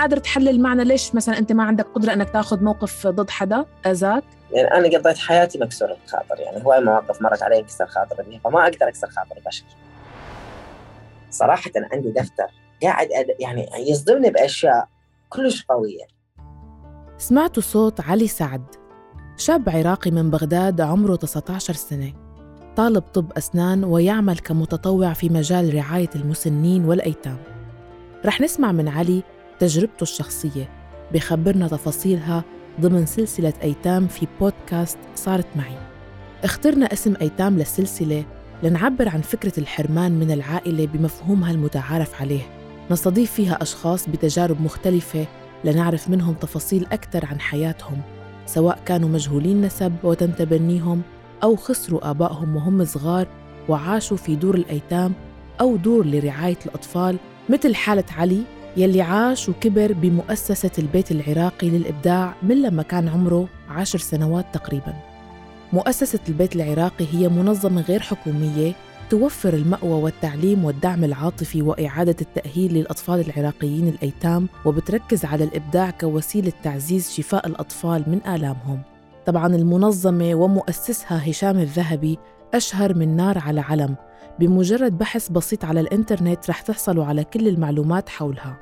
قادر تحلل معنا ليش مثلا أنت ما عندك قدرة إنك تأخذ موقف ضد حدا؟ اذاك يعني أنا قضيت حياتي مكسور الخاطر يعني هواي مواقف مرت علي انكسر خاطر بها فما أقدر أكسر خاطر البشر صراحة عندي دفتر قاعد يعني يصدمني بأشياء كلش قوية. سمعتوا صوت علي سعد شاب عراقي من بغداد عمره 19 سنة طالب طب أسنان ويعمل كمتطوع في مجال رعاية المسنين والأيتام. رح نسمع من علي تجربته الشخصية بخبرنا تفاصيلها ضمن سلسلة أيتام في بودكاست صارت معي. اخترنا اسم أيتام للسلسلة لنعبر عن فكرة الحرمان من العائلة بمفهومها المتعارف عليه. نستضيف فيها أشخاص بتجارب مختلفة لنعرف منهم تفاصيل أكثر عن حياتهم سواء كانوا مجهولين نسب وتم تبنيهم أو خسروا آبائهم وهم صغار وعاشوا في دور الأيتام أو دور لرعاية الأطفال مثل حالة علي يلي عاش وكبر بمؤسسة البيت العراقي للإبداع من لما كان عمره عشر سنوات تقريباً. مؤسسة البيت العراقي هي منظمة غير حكومية توفر المأوى والتعليم والدعم العاطفي وإعادة التأهيل للأطفال العراقيين الأيتام وبتركز على الإبداع كوسيلة تعزيز شفاء الأطفال من آلامهم. طبعا المنظمة ومؤسسها هشام الذهبي أشهر من نار على علم بمجرد بحث بسيط على الإنترنت رح تحصلوا على كل المعلومات حولها.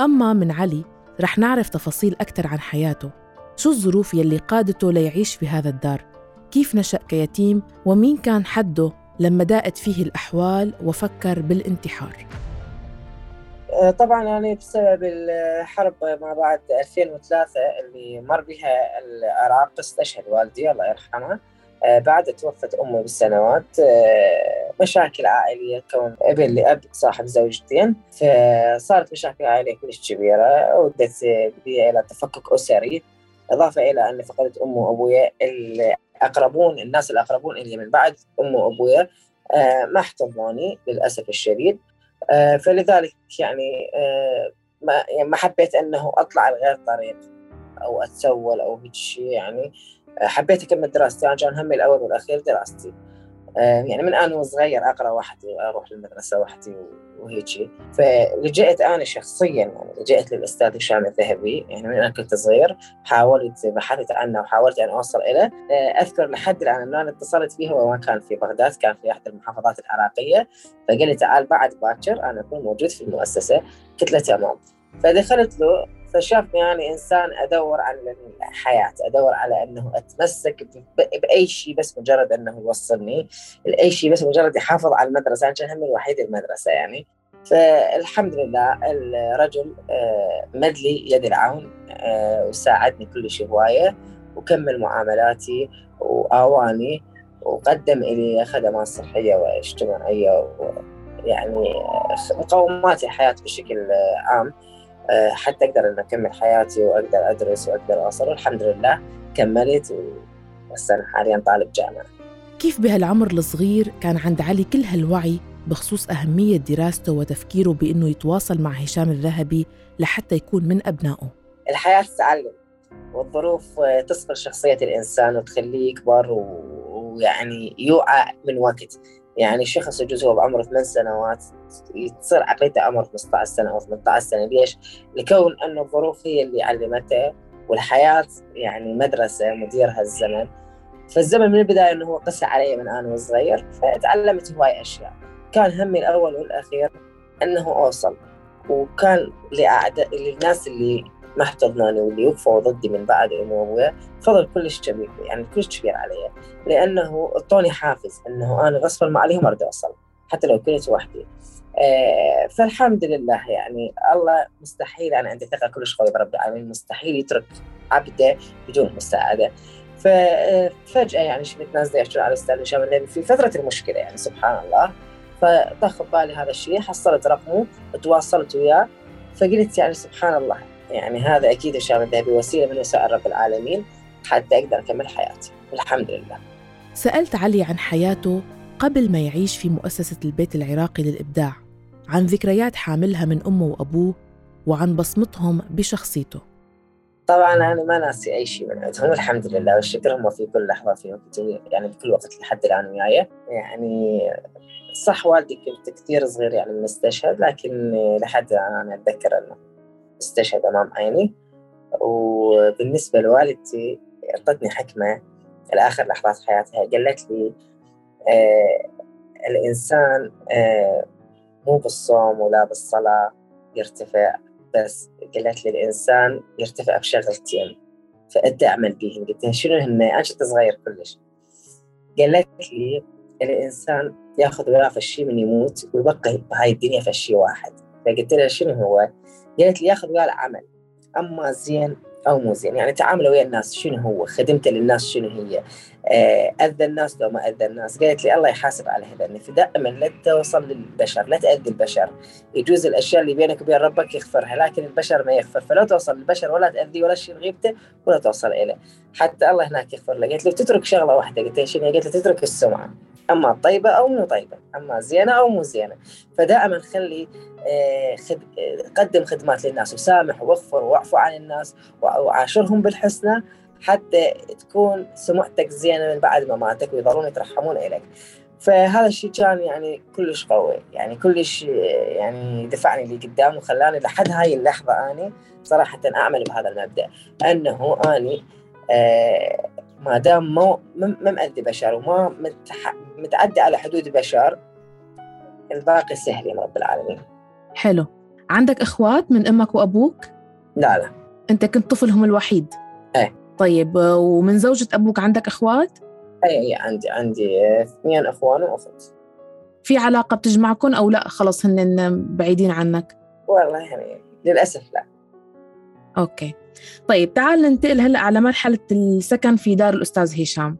أما من علي رح نعرف تفاصيل أكثر عن حياته. شو الظروف يلي قادته ليعيش في هذا الدار؟ كيف نشأ كيتيم؟ ومين كان حده لما داءت فيه الأحوال؟ وفكر بالانتحار. آه، طبعا يعني بسبب الحرب ما بعد 2003 اللي مر بها العراق استشهد والدي الله يرحمه بعد توفت أمي بالسنوات آه، مشاكل عائلية كون ابن لأب صاحب زوجتين فصارت مشاكل عائلية كلش كبيرة ودت بي إلى تفكك أسري إضافة إلى أني فقدت أمي وأبويا الأقربون الناس الأقربون إلي من بعد أمي وأبويا آه، ما احتضنوني للأسف الشديد. فلذلك يعني ما يعني ما حبيت أنه أطلع لغير طريق أو أتسول أو هيك شيء يعني. حبيت أكمل دراستي أنا كان همي الأول والأخير دراستي. آه، يعني من أنا وصغير أقرأ وحدي أروح للمدرسه وحدي وهيك فلجأت أنا شخصيا يعني لجأت للأستاذ هشام الذهبي يعني من أنا كنت صغير حاولت بحثت عنه وحاولت ان أوصل اليه آه، أذكر لحد الآن إنه أنا اتصلت فيه هو كان في بغداد كان في أحد المحافظات العراقية. فقال لي تعال بعد باكر أنا أكون موجود في المؤسسة. قلت له تمام. فدخلت له فشافني يعني إنسان أدور على الحياة أدور على إنه أتمسك بأي شيء بس مجرد إنه يوصلني لأي شيء بس مجرد يحافظ على المدرسة أنا كان همي الوحيد المدرسة يعني. فالحمد لله الرجل آه، مد لي يد العون آه، وساعدني كل شيء هواية وكمل معاملاتي وآواني وقدم لي خدمات صحية واجتماعية ويعني مقومات الحياة بشكل عام. حتى أقدر ان أكمل حياتي وأقدر أدرس وأقدر أوصل. والحمد لله كملت وهسه أنا حاليا طالب جامعة. كيف بهالعمر الصغير كان عند علي كل هالوعي بخصوص أهمية دراسته وتفكيره بأنه يتواصل مع هشام الذهبي لحتى يكون من أبنائه؟ الحياة تعلم والظروف تصفر شخصية الإنسان وتخليه يكبر ويعني يوعى من وقت. يعني شخص يجوز هو بعمره ثمان سنوات تصير عقليته عمره 15 سنة أو 18 سنة. ليش؟ لكون انه الظروف هي اللي علمته والحياة يعني مدرسة مديرها الزمن. فالزمن من البداية إنه هو قسى علي من أنا وصغير فتعلمت هواي أشياء. كان همي الأول والأخير إنه أوصل وكان لاعداء للناس اللي ما احتضنوني واللي وقفوا ضدي من بعد وابويا فضل كلش كبير يعني كلش كبير علي. لأنه أعطوني حافز إنه أنا غصبا ما عليهم أريد أوصل حتى لو كنت وحدي. آه فالحمد لله يعني الله مستحيل أنا عندي ثقة كلش قوية برب العالمين مستحيل يترك عبده بدون مساعدة. ففجاه يعني شفت ناس يحكون على أستاذ هشام النبي في فترة المشكلة يعني سبحان الله. فطخ ببالي هذا الشيء حصلت رقمه تواصلت وياه فقلت يعني سبحان الله يعني هذا أكيد هشام الذهبي وسيله من وسائل رب العالمين حتى أقدر أكمل حياتي والحمد لله. سألت علي عن حياته قبل ما يعيش في مؤسسة البيت العراقي للإبداع، عن ذكريات حاملها من أمه وأبوه وعن بصمتهم بشخصيته. طبعا أنا ما ناسي أي شيء من عندهم الحمد لله والشكر هم في كل لحظة في وقت يعني بكل وقت لحد الآن وياي يعني صح والدي كنت كثير صغير يعني من استشهد لكن لحد الآن أنا أتذكر أنه استشهد أمام عيني. وبالنسبة لوالدتي أعطتني حكمة لآخر لحظات حياتها. قالت لي آه الإنسان آه مو بالصوم ولا بالصلاة يرتفع بس قالت لي الإنسان يرتفع بشغلتين فأنت أعمل بيهم قلت لها شنو هن؟ أنا كنت صغير كلش. قالت لي الإنسان ياخذ وياه فشي من يموت ويبقى بهاي الدنيا فشي واحد. فقلت لها شنو هو؟ قالت لي ياخذ وياه العمل أما زين أو مو زين يعني تعامله ويا الناس شنو هو؟ خدمته للناس شنو هي؟ آه، أذى الناس لو ما أذى الناس. قالت لي الله يحاسب على هذا فدائما لا توصل للبشر لا تأذي البشر. يجوز الأشياء اللي بينك وبين ربك يغفرها لكن البشر ما يغفر فلا توصل للبشر ولا تأذي ولا شيء غيبته ولا توصل إليه. حتى الله هناك يغفر له قالت لي تترك شغلة واحدة. قلت لها شنو قالت لي تترك السمعة. أما طيبة أو مو طيبة. أما زينة أو مو زينة. فدائما خلي قدم خدمات للناس وسامح واغفر واعفو عن الناس وعاشرهم بالحسنى حتى تكون سمعتك زينة من بعد مماتك ويظلون يترحمون إليك فهذا الشيء كان يعني كلش قوي يعني كلش يعني دفعني لقدام وخلاني لحد هاي اللحظة أني صراحة أعمل بهذا المبدأ أنه أني آه ما دام ما ما مأذي بشر وما. متعدي على حدود بشر الباقي سهل يا رب العالمين حلو عندك إخوات من أمك وأبوك؟ لا لا أنت كنت طفلهم الوحيد؟ إيه طيب ومن زوجة أبوك عندك إخوات؟ اي اي عندي عندي اثنين إخوان وأخت في علاقة بتجمعكم أو لا خلص هن بعيدين عنك؟ والله يعني للأسف لا أوكي طيب تعال ننتقل هلأ على مرحلة السكن في دار الأستاذ هشام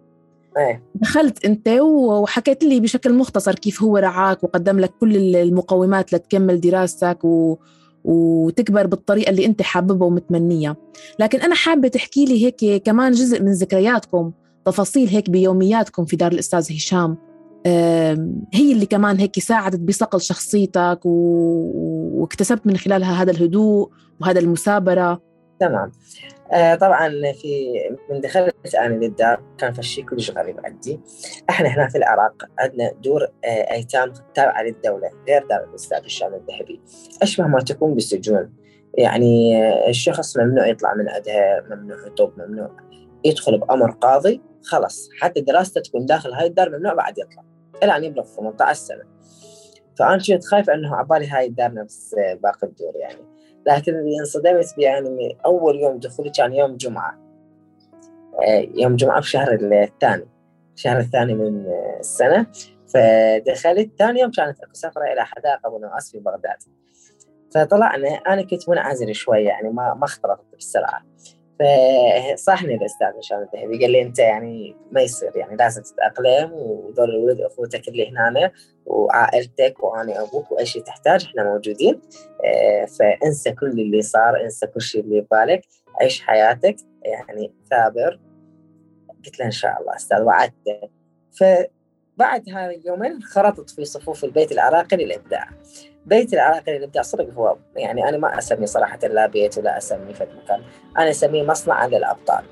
إيه. دخلت أنت وحكيت لي بشكل مختصر كيف هو رعاك وقدم لك كل المقومات لتكمل دراستك و... وتكبر بالطريقة اللي أنت حاببها ومتمنيها. لكن أنا حابة تحكي لي هيك كمان جزء من ذكرياتكم تفاصيل هيك بيومياتكم في دار الأستاذ هشام. هي اللي كمان هيك ساعدت بصقل شخصيتك و... واكتسبت من خلالها هذا الهدوء وهذا المثابرة. تمام. آه طبعا في من دخلت أنا للدار كان الشيء كلش غريب عندي. إحنا هنا في العراق عندنا دور آه أيتام تابعة للدولة غير دار الأستاذ هشام الذهبي. اشبه ما تكون بالسجون؟ يعني آه الشخص ممنوع يطلع من عندها ممنوع يطب ممنوع يدخل بأمر قاضي خلص حتى دراسته تكون داخل هاي الدار ممنوع بعد يطلع. إلى أن يبلغ 18 سنه فأنا كنت خايف أنه عبالي هاي الدار نفس آه، باقي الدور يعني. لكن اللي انصدمت به يعني أول يوم دخولي كان يوم جمعة. آه، يوم جمعة في الشهر الثاني الشهر الثاني من السنة. فدخلت ثاني يوم كانت أكو سفرة إلى حدائق أبو نواس في بغداد. فطلعنا أنا كنت منعزل شوية يعني ما ما اختلطت بالسرعة فصحني الاستاذ هشام الذهبي قال لي أنت يعني ما يصير يعني لازم تتأقلم ودول الولد أخوتك اللي هنا وعائلتك وأنا أبوك وأي شيء تحتاج إحنا موجودين. آه، فانسى كل اللي صار انسى كل شيء اللي ببالك عيش حياتك. يعني ثابر. قلت له إن شاء الله أستاذ وعدته. فبعد هذا اليومين انخرطت في صفوف البيت العراقي للإبداع. بيت العراقي للابداع صدق هو يعني أنا ما أسمي صراحة لا بيت ولا أسمي في مكان. أنا أسميه مصنع للأبطال.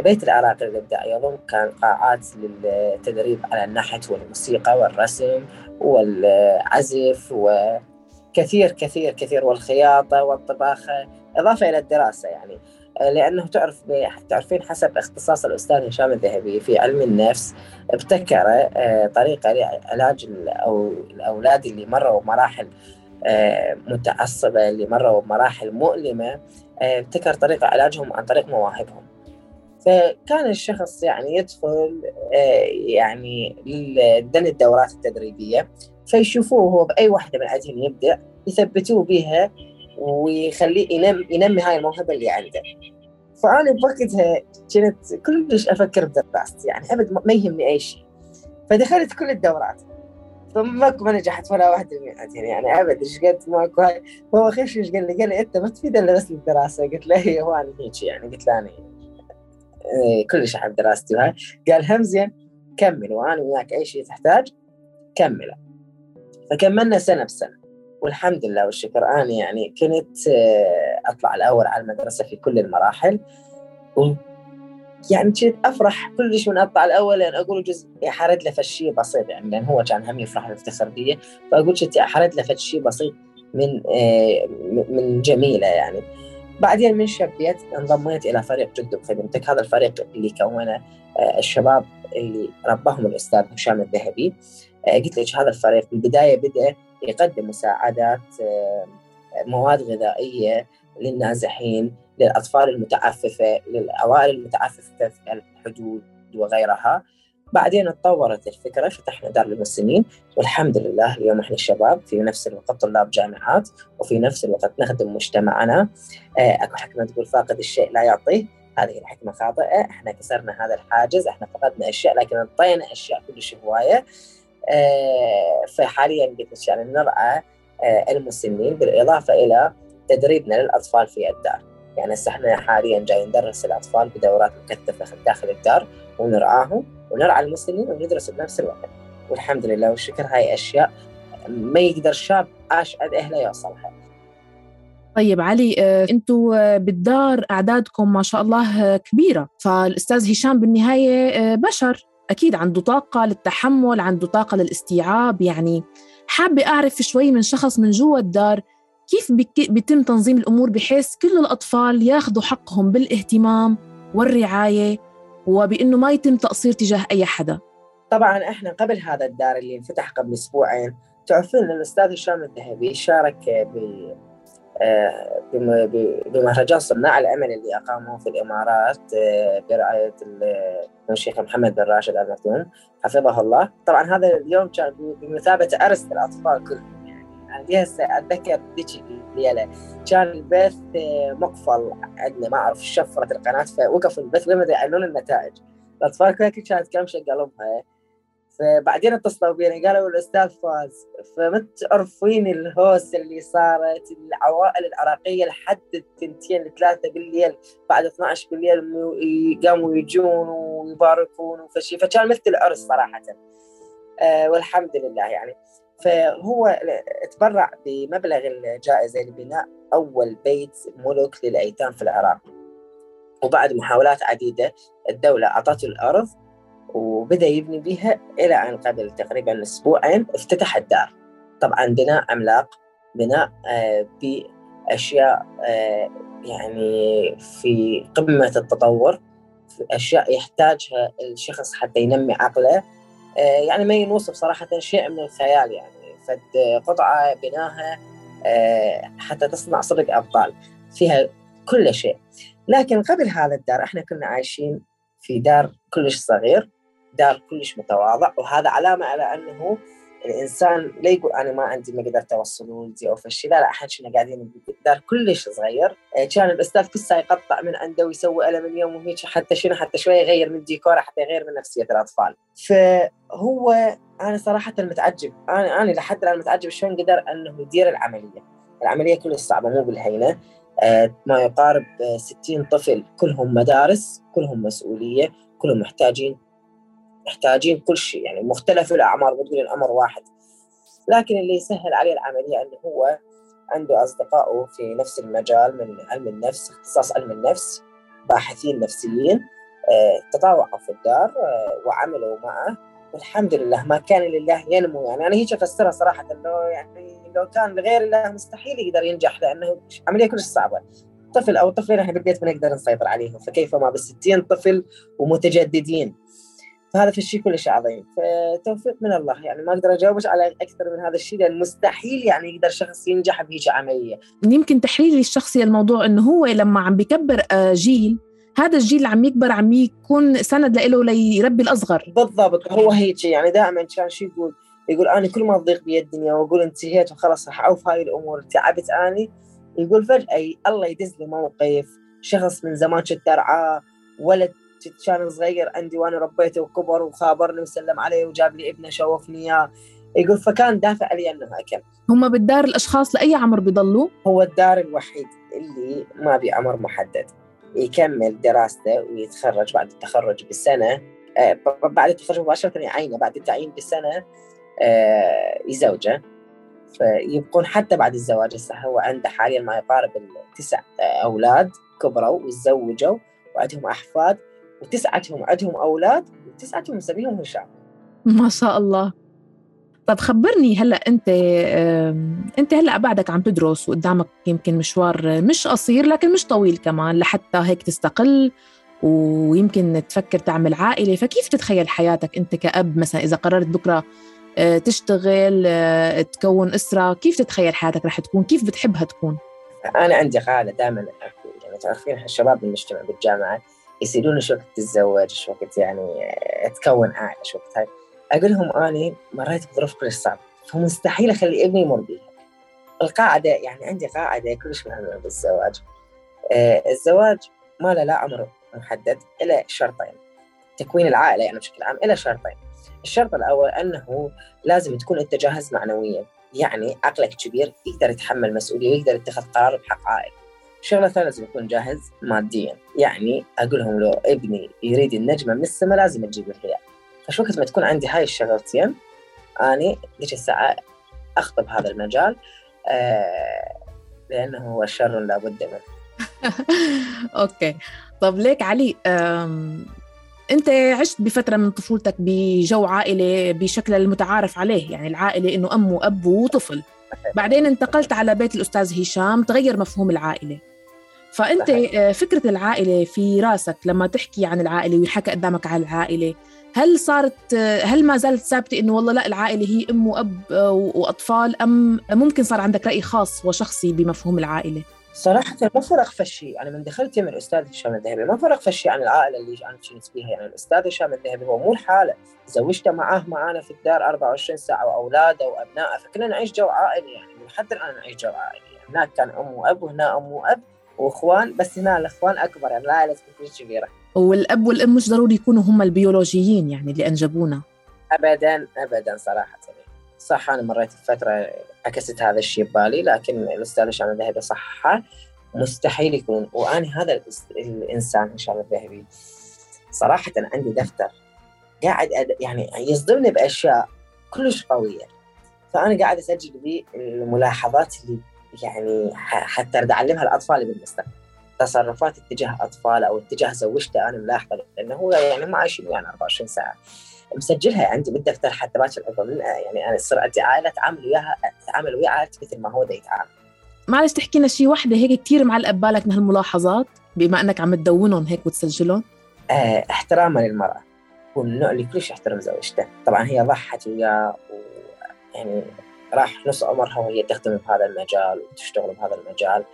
بيت العراقي للابداع يضم كان قاعات للتدريب على النحت والموسيقى والرسم والعزف وكثير كثير كثير والخياطة والطباخة إضافة إلى الدراسة يعني. لأنه تعرف تعرفين حسب اختصاص الأستاذ هشام الذهبي في علم النفس ابتكر آه، طريقة لعلاج أو الأولاد اللي مروا بمراحل آه، متعصبة اللي مروا بمراحل مؤلمة آه، ابتكر طريقة علاجهم عن طريق مواهبهم. فكان الشخص يعني يدخل يعني لدن الدورات التدريبية فيشوفوه هو بأي واحدة من عندهم يبدع يثبتوه بها ويخليه ينمي, ينمي هاي الموهبة اللي عنده. فأنا بوقتها كنت كلش أفكر بدراستي يعني أبد ما يهمني أي شيء. فدخلت كل الدورات. فماكو ما نجحت ولا واحدة من يعني أبد إيش قد ماكو هاي. هو خش إيش قال لي؟ قال لي أنت ما تفيد إلا بس الدراسه قلت له هي هو أنا هيك يعني. قلت له أنا إيه، كلش أحب دراستي وهاي. قال هم زين كمل وأنا وياك أي شيء تحتاج كمله. فكملنا سنة بسنة. والحمد لله والشكر. أنا يعني كنت آه، أطلع الأول على المدرسة في كل المراحل و يعني كنت أفرح كلش من أطلع الأول لأن أقول جزء حرد له شيء بسيط يعني لأن هو كان هم يفرح ويفتخر بي فأقول كنت حرد له شيء بسيط من آه، من جميله يعني. بعدين من شبيت انضميت إلى فريق جد بخدمتك هذا الفريق اللي كونه آه، الشباب اللي ربهم الأستاذ هشام الذهبي. قلت لك هذا الفريق بالبدايه بدأ يقدم مساعدات مواد غذائية للنازحين للأطفال المتعففة للأوائل المتعففة في الحدود وغيرها. بعدين تطورت الفكرة فتحنا دار للمسنين والحمد لله اليوم إحنا الشباب في نفس الوقت طلاب جامعات وفي نفس الوقت نخدم مجتمعنا. آه، أكو حكمة تقول فاقد الشيء لا يعطيه. هذه الحكمة خاطئة. إحنا كسرنا هذا الحاجز. إحنا فقدنا أشياء لكن أعطينا أشياء كلش هواية. آه، فحاليا قلت يعني آه، المسنين بالإضافة إلى تدريبنا للأطفال في الدار. يعني هسه إحنا حاليا جاي ندرس الأطفال بدورات مكثفة داخل الدار ونرعاهم ونرعى المسنين وندرس بنفس الوقت. والحمد لله والشكر هاي أشياء ما يقدر شاب عاش قد أهله يوصلها. طيب علي آه، أنتم بالدار أعدادكم ما شاء الله كبيرة. فالأستاذ هشام بالنهاية بشر. أكيد عنده طاقة للتحمل عنده طاقة للاستيعاب يعني حابة أعرف شوي من شخص من جوا الدار كيف بيتم تنظيم الأمور بحيث كل الأطفال ياخذوا حقهم بالاهتمام والرعاية وبإنه ما يتم تقصير تجاه أي حدا. طبعا إحنا قبل هذا الدار اللي انفتح قبل أسبوعين تعرفين الأستاذ هشام الذهبي شارك بمهرجان صناع الامل اللي اقاموه في الإمارات آه، برعاية الشيخ محمد بن راشد ال مكتوم حفظه الله، طبعا هذا اليوم كان بمثابة ارس الاطفال كلهم. يعني هسه أتذكر ذيك الليلة كان البث آه، مقفل عندنا. ما أعرف شفرة القناة فوقف البث لما يعلنون النتائج. الأطفال كلها كانت كامشه قلبها فبعدين اتصلوا بينا قالوا الأستاذ فاز فما تعرفين الهوس اللي صارت العوائل العراقية لحد الثنتين الثلاثه بالليل بعد 12 بالليل قاموا يجون ويباركون وفشي فكان مثل العرس صراحة. آه والحمد لله يعني. فهو تبرع بمبلغ الجائزة لبناء أول بيت ملك للأيتام في العراق. وبعد محاولات عديدة الدولة أعطته الأرض وبدأ يبني بها إلى أن قبل تقريبا أسبوعين افتتح الدار. طبعا بناء عملاق بناء آه، بأشياء آه، يعني في قمة التطور في أشياء يحتاجها الشخص حتى ينمي عقله. آه، يعني ما ينوصف صراحة شيء من الخيال يعني فد قطعة بناها حتى تصنع صدق أبطال فيها كل شيء. لكن قبل هذا الدار إحنا كنا عايشين في دار كلش صغير. دار كلش متواضع وهذا علامة على أنه الإنسان لا يقول أنا ما عندي ما قدرت اوصل ولدي أو فشي لا لا إحنا كنا قاعدين بدار كلش صغير. آه، كان الأستاذ كل يقطع من عنده ويسوي له من يوم وهيك حتى شنو حتى شوية يغير من ديكوره حتى يغير من نفسية الأطفال. فهو أنا صراحة متعجب أنا أنا لحد الآن متعجب شلون قدر أنه يدير العملية. العملية كلش صعبة مو بالهينة. آه، ما يقارب 60 طفل كلهم مدارس كلهم مسؤولية كلهم محتاجين محتاجين كل شيء يعني مختلف الأعمار بتقول الأمر واحد. لكن اللي يسهل عليه العملية إنه هو عنده أصدقائه في نفس المجال من علم النفس اختصاص علم النفس باحثين نفسيين آه، تطاوعوا في الدار آه، وعملوا معه. والحمد لله ما كان لله ينمو. يعني أنا هيك افسرها صراحة لو يعني لو كان لغير الله مستحيل يقدر ينجح لأنه عملية كلش صعبة. طفل أو طفلين إحنا بالبيت ما نقدر نسيطر عليهم فكيف ما ب 60 طفل ومتجددين؟ فهذا في الشيء كلش عظيم. فتوفيق من الله. يعني ما أقدر أجاوبك على أكثر من هذا الشيء لأن مستحيل يعني يقدر شخص ينجح بهيك عملية. يمكن تحليلي الشخصي الموضوع إنه هو لما عم بكبر آه، جيل هذا الجيل اللي عم يكبر عم يكون سند له ليربي الأصغر. بالضبط. هو هيك يعني دائما كان شو يقول يقول أنا كل ما تضيق بي الدنيا وأقول انتهيت وخلاص راح أعوف هاي الأمور. تعبت أني يقول فجأة الله يدز لي موقف. شخص من زمان كنت ارعاه ولد كان صغير عندي وأنا ربيته وكبر وخابرني وسلم علي وجاب لي ابنه شوفني إياه. يقول فكان دافع لي إنه اكل هم بالدار الأشخاص لأي عمر بيضلوا؟ هو الدار الوحيد اللي ما بعمر محدد. يكمل دراسته ويتخرج بعد التخرج بسنة آه بعد التخرج مباشرة يعينه بعد التعيين بسنة آه يزوجه. فيبقون حتى بعد الزواج هسه هو عنده حاليا ما يقارب التسع أولاد كبروا وتزوجوا وعندهم أحفاد. وتسعتهم عندهم أولاد وتسعتهم مسميهم هشام. ما شاء الله. طب خبرني هلأ أنت أنت هلأ بعدك عم تدرس وقدامك يمكن مشوار مش قصير لكن مش طويل كمان لحتى هيك تستقل ويمكن تفكر تعمل عائلة. فكيف تتخيل حياتك أنت كأب مثلا إذا قررت بكرة آه، تشتغل آه، تكون أسرة؟ كيف تتخيل حياتك رح تكون؟ كيف بتحبها تكون؟ أنا عندي قاعدة دائما يعني تعرفين الشباب بالمجتمع بالجامعة يصيرون شو وقت تتزوج شو وقت يعني تكون عائله شو وقت هاي. أقول لهم أني مريت بظروف كلش صعبة فمستحيل أخلي ابني يمر بيها. القاعدة يعني عندي قاعدة كلش مهمة بالزواج. آه الزواج ما له لا عمر محدد إلا شرطين. تكوين العائلة يعني بشكل عام إلا شرطين. الشرط الأول أنه لازم تكون أنت جاهز معنويا. يعني عقلك كبير يقدر يتحمل مسؤولية ويقدر يتخذ قرار بحق عائلة. الشغله الثانية لازم يكون جاهز ماديا. يعني أقول لهم لو ابني يريد النجمة من السماء لازم تجيب الريال فشو وقت ما تكون عندي هاي الشغلتين أني ذيك الساعة أخطب هذا المجال آه لأنه هو شر لابد منه. okay. طب ليك علي أنت عشت بفترة من طفولتك بجو عائله بشكل المتعارف عليه يعني العائلة إنه أم وأب وطفل. بعدين انتقلت على بيت الأستاذ هشام تغير مفهوم العائلة. فأنت آه، فكرة العائلة في رأسك لما تحكي عن العائلة ويحكى قدامك عن العائلة هل صارت آه، هل ما زالت ثابتة إنه والله لا العائلة هي أم وأب آه، وأطفال أم ممكن صار عندك رأي خاص وشخصي بمفهوم العائلة؟ صراحة ما فرق فشي. يعني من دخلت من الأستاذ هشام الذهبي ما فرق فشي عن العائلة اللي أنا كنت فيها يعني الأستاذ هشام الذهبي هو مو الحالة زوجته معاه معانا في الدار 24 ساعة وأولاده وأبنائه فكنا نعيش جو عائلي يعني. لحد الآن نعيش جو عائلي. يعني هناك كان أم وأب وهنا أم وأب. وإخوان بس هنا الإخوان أكبر يعني العائلة تكون كبيرة. والأب والأم مش ضروري يكونوا هم البيولوجيين يعني اللي أنجبونا. أبدا أبدا صراحة. صح أنا مريت بفترة عكست هذا الشيء ببالي لكن الأستاذ هشام الذهبي صح مستحيل يكون. وأنا هذا الإنسان هشام الذهبي. صراحة عندي دفتر قاعد أد... يعني يصدمني بأشياء كلش قوية. فأنا قاعد أسجل به الملاحظات اللي يعني حتى أرد أعلمها الأطفال بالمستقبل. تصرفات اتجاه أطفال أو اتجاه زوجته أنا ملاحظة لأنه هو يعني هم عايشين ويانا 24 ساعة. مسجلها عندي بالدفتر حتى باكر أقول يعني أنا تصير عندي عائلة اتعامل وياها اتعامل ويا عائلتي مثل ما هو دا يتعامل. معلش تحكي لنا شيء وحده هيك كثير معلق ببالك من هالملاحظات بما إنك عم تدونهم هيك وتسجلهم؟ آه احتراما للمرأة. والنوع اللي كلش يحترم زوجته. طبعا هي ضحت وياه يعني راح نص عمرها وهي تخدم بهذا المجال وتشتغل بهذا المجال.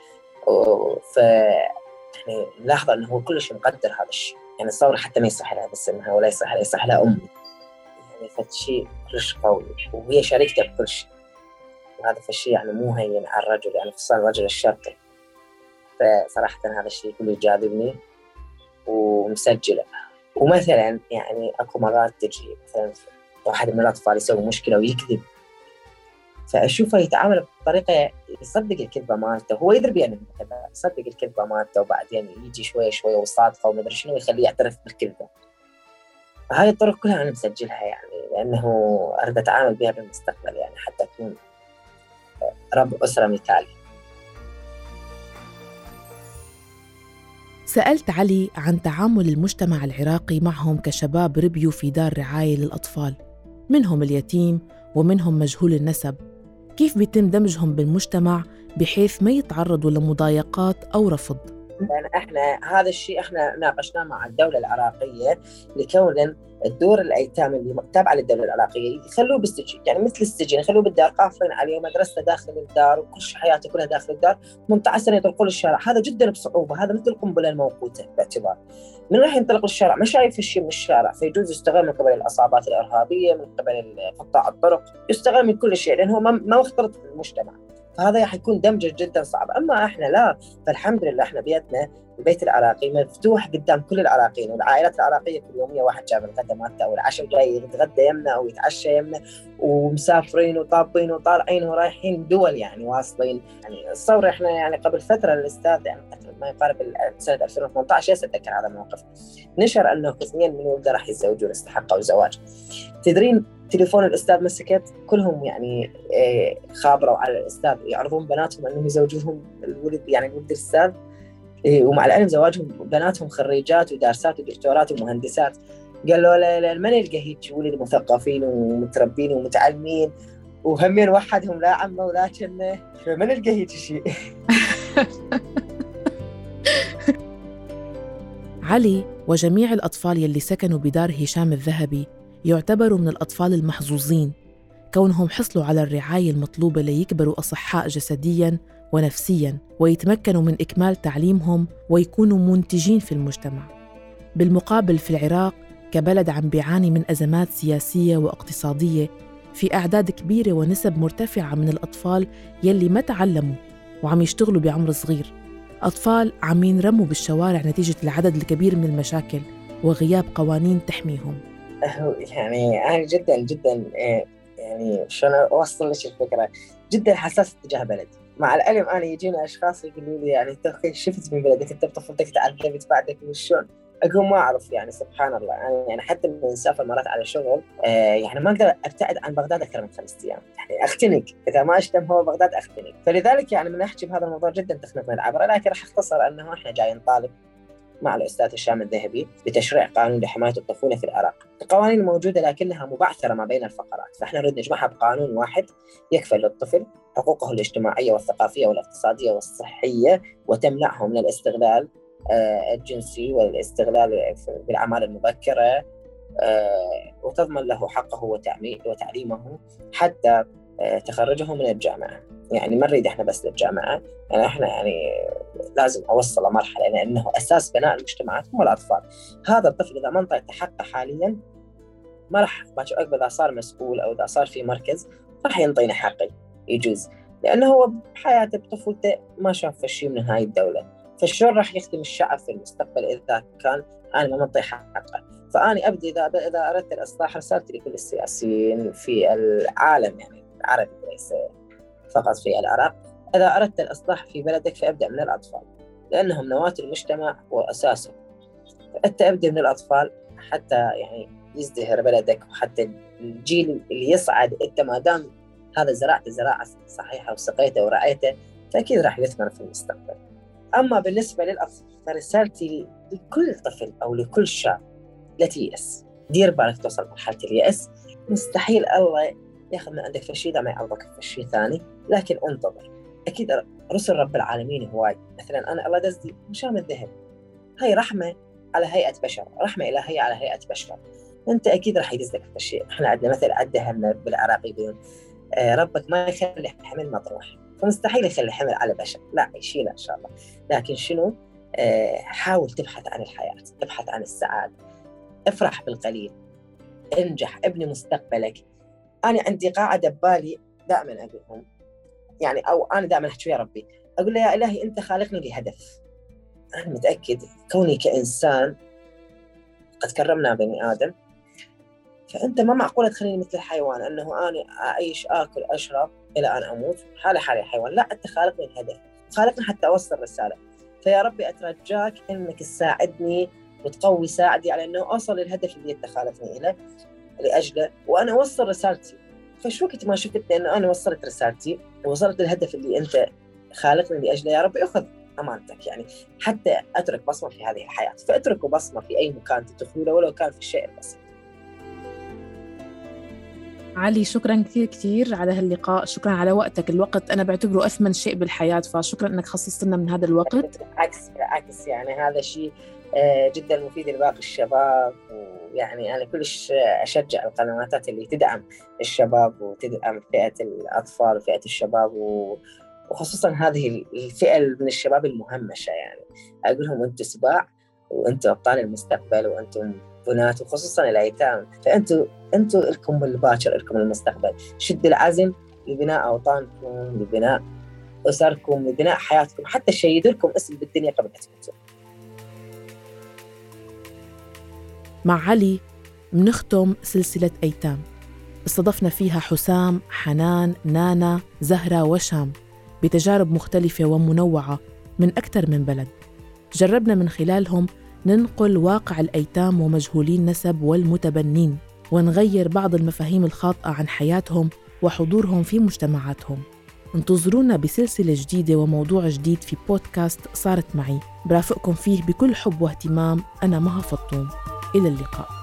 ف يعني ملاحظه إنه هو كلش مقدر هذا الشيء. يعني الثورة حتى ما يصح لها بس انها ولا يصح لها يصح لها أمي. يعني فشي كلش قوي. وهي شريكته بكل شيء وهذا فشي يعني مو هين على الرجل يعني خصوصا الرجل الشرقي. فصراحة هذا الشيء كله جاذبني ومسجله. ومثلا يعني أكو مرات تجي مثلا واحد من الأطفال يسوي مشكلة ويكذب. فأشوفه يتعامل بطريقة يصدق الكذبة مالته. هو يدري بأنه كذا يصدق الكذبة مالته وبعدين يجي شوي شوي وصادفة ومدري شنو يخليه يعترف بالكذبة. هاي الطرق كلها أنا مسجلها يعني لأنه أريد أتعامل بها بالمستقبل يعني حتى اكون رب أسرة مثالي سألت علي عن تعامل المجتمع العراقي معهم كشباب ربيوا في دار رعاية للأطفال. منهم اليتيم ومنهم مجهول النسب. كيف بيتم دمجهم بالمجتمع بحيث ما يتعرضوا لمضايقات أو رفض؟ يعني إحنا هذا الشيء إحنا ناقشناه مع الدولة العراقية لكون الدور الأيتام اللي تابعة للدولة العراقية يخلوه بالسجن. يعني مثل السجن يخلوه بالدار قافلين عليه مدرسته داخل الدار وكل حياته كلها داخل الدار. 18 سنة يطلقون الشارع هذا جدا بصعوبة. هذا مثل القنبلة الموقوتة باعتبار. من راح ينطلق للشارع؟ ما شايف الشيء من الشارع. فيجوز يستغل من قبل العصابات الإرهابية من قبل قطاع الطرق يستغل من كل شيء لأنه هو ما مختلط بالمجتمع. فهذا حيكون دمجة جدا صعب. أما إحنا لا فالحمد لله إحنا بيتنا البيت العراقي مفتوح قدام كل العراقيين والعائلات العراقيه كل يوميه واحد جاب الغداء مالته أو العشاء جاي يتغدى يمنا أو يتعشى يمنا ومسافرين وطابين وطالعين ورايحين دول يعني واصلين. يعني الثوره إحنا يعني قبل فترة الأستاذ يعني ما يقارب سنة 2018 اتذكر هذا الموقف نشر أنه اثنين من ولده راح يتزوجون استحقوا الزواج. تدرين تليفون الأستاذ مسكت؟ كلهم يعني آه، خابروا على الأستاذ. يعرضون بناتهم أنهم يزوجوهم. الولد يعني ولد الأستاذ إيه، ومع العلم زواجهم بناتهم خريجات ودارسات ودكتورات ومهندسات. قال له لا لا ما نلقى هيك ولد مثقفين ومتربين ومتعلمين. وهمين وحدهم لا عمه ولا كنه. فما نلقى هيك شيء. علي وجميع الأطفال يلي سكنوا بدار هشام الذهبي يعتبروا من الأطفال المحظوظين كونهم حصلوا على الرعاية المطلوبة ليكبروا أصحاء جسدياً ونفسياً ويتمكنوا من إكمال تعليمهم ويكونوا منتجين في المجتمع. بالمقابل في العراق كبلد عم بيعاني من أزمات سياسية واقتصادية في أعداد كبيرة ونسب مرتفعة من الأطفال يلي ما تعلموا وعم يشتغلوا بعمر صغير. أطفال عم ينرموا بالشوارع نتيجة العدد الكبير من المشاكل وغياب قوانين تحميهم. يعني أنا جدا جدا آه، يعني شلون أوصل لك الفكرة؟ جدا حساس تجاه بلدي. مع العلم أنا يجينا أشخاص يقولوا لي يعني شفت من بلدك أنت بطفولتك تعذبت بعدك وشلون؟ أقول ما أعرف يعني سبحان الله. أنا يعني حتى من نسافر مرات على شغل آه يعني ما أقدر أبتعد عن بغداد أكثر من خمس أيام. يعني أختنق. إذا ما أشتم هو بغداد أختنق. فلذلك يعني من أحكي بهذا الموضوع جدا تخنق من العبره لكن راح أختصر أنه إحنا جاي نطالب مع الأستاذ هشام الذهبي بتشريع قانون لحماية الطفولة في العراق. القوانين الموجودة لكنها مبعثرة ما بين الفقرات، فإحنا نريد نجمعها بقانون واحد يكفل للطفل حقوقه الاجتماعية والثقافية والاقتصادية والصحية وتمنعه من الاستغلال الجنسي والاستغلال بالأعمال المبكرة آه، وتضمن له حقه وتعليمه حتى آه، تخرجه من الجامعة. يعني ما نريد إحنا بس للجامعة يعني إحنا يعني لازم أوصله مرحلة لأنه أساس بناء المجتمعات هم الاطفال هذا الطفل إذا ما انطيته حقه حاليا ما راح باكر عقب إذا صار مسؤول أو إذا صار في مركز راح ينطينا حقي يجوز. لأنه هو بحياته بطفولته ما شاف شيء من هاي الدولة. فشلون راح يخدم الشعب في المستقبل إذا كان أنا ما منطي حقه. فاني أبدي اذا إذا أردت الإصلاح رسالتي لكل السياسيين في العالم يعني العربي ليس فقط في العراق. إذا أردت الإصلاح في بلدك فأبدأ من الأطفال لأنهم نواة المجتمع واساسه فأنت أبدأ من الأطفال حتى يعني يزدهر بلدك وحتى الجيل اللي يصعد. أنت ما دام هذا زرعت زراعة صحيحة وسقيته ورعيته فأكيد راح يثمر في المستقبل. أما بالنسبة للأطفال فرسالتي لكل طفل أو لكل شاب لا تيأس. دير بالك توصل مرحلة اليأس. مستحيل الله ياخذ من عندك فشي ما يعوضك فشي ثاني لكن انتظر. أكيد رسل رب العالمين هواي. مثلا أنا الله دزدي مشام الذهب. هاي رحمة على هيئة بشر رحمة إلهية على هيئة بشر. أنت أكيد راح يدزك فشي. إحنا عندنا مثل عندها بالعراقي يقولون آه، ربك ما يخلي حمل مطروح. فمستحيل يخلي حمل على بشر لا يشيلها إن شاء الله. لكن شنو؟ آه حاول تبحث عن الحياة ابحث عن السعادة. افرح بالقليل. انجح ابني مستقبلك. أنا عندي قاعدة ببالي دائما أقولهم. يعني أو أنا دائما أحكي يا ربي. أقول له يا إلهي أنت خالقني لهدف. أنا متأكد كوني كإنسان قد كرمنا بني آدم. فأنت ما معقولة تخليني مثل الحيوان أنه أنا أعيش آكل أشرب إلى أن أموت. حالي حالي الحيوان. لا أنت خالقني الهدف خالقني حتى اوصل رساله فيا ربي أترجاك إنك تساعدني وتقوي ساعدي على إنه أوصل للهدف اللي أنت خالقني له لأجله وأنا أوصل رسالتي. فشو وقت ما شفت إنه أنا وصلت رسالتي ووصلت للهدف اللي أنت خالقني لأجله يا ربي أخذ أمانتك. يعني حتى أترك بصمة في هذه الحياة. فاتركوا بصمة في أي مكان تدخلوا ولو كان في الشيء البسيط. علي شكرا كثير كثير على هاللقاء. شكرا على وقتك. الوقت أنا بعتبره أثمن شيء بالحياة فشكرا أنك خصصت لنا من هذا الوقت. بالعكس بالعكس يعني هذا شيء آه، جدا مفيد لباقي الشباب ويعني أنا كلش أشجع القنوات اللي تدعم الشباب وتدعم فئة الأطفال وفئة الشباب وخصوصا هذه الفئة من الشباب المهمشة يعني. أقول لهم أنتم سباع وأنتم أبطال المستقبل وأنتم بنات وخصوصا الأيتام. فانتم أنتم لكم الباكر لكم المستقبل. شد العزم لبناء أوطانكم لبناء أسركم لبناء حياتكم. حتى شيد لكم اسم بالدنيا قبل تموتوا. مع علي بنختم سلسلة أيتام. استضفنا فيها حسام، حنان، نانا، زهرة وشام بتجارب مختلفة ومنوعة من أكثر من بلد. جربنا من خلالهم ننقل واقع الأيتام ومجهولي النسب والمتبنين ونغير بعض المفاهيم الخاطئة عن حياتهم وحضورهم في مجتمعاتهم. انتظرونا بسلسلة جديدة وموضوع جديد في بودكاست صارت معي. برافقكم فيه بكل حب واهتمام. أنا مها فطوم. إلى اللقاء.